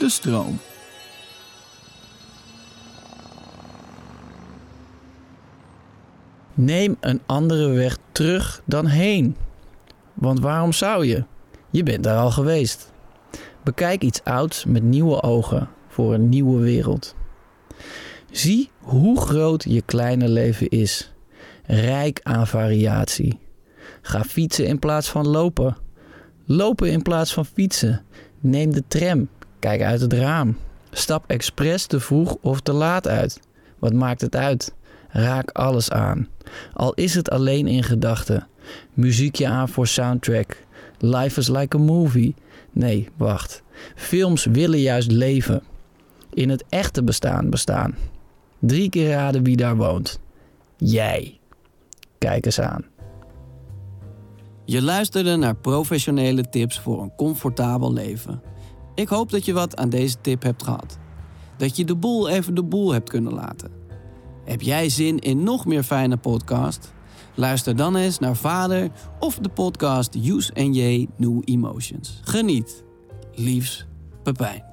De stroom. Neem een andere weg terug dan heen. Want waarom zou je? Je bent daar al geweest. Bekijk iets ouds met nieuwe ogen voor een nieuwe wereld. Zie hoe groot je kleine leven is. Rijk aan variatie. Ga fietsen in plaats van lopen. Lopen in plaats van fietsen. Neem de tram. Kijk uit het raam. Stap expres te vroeg of te laat uit. Wat maakt het uit? Raak alles aan. Al is het alleen in gedachten. Muziekje aan voor soundtrack. Life is like a movie. Nee, wacht. Films willen juist leven. In het echte bestaan bestaan. Drie keer raden wie daar woont. Jij. Kijk eens aan. Je luisterde naar professionele tips voor een comfortabel leven. Ik hoop dat je wat aan deze tip hebt gehad. Dat je de boel even de boel hebt kunnen laten. Heb jij zin in nog meer fijne podcast? Luister dan eens naar Vader of de podcast Use and J New Emotions. Geniet. Liefs, Pepijn.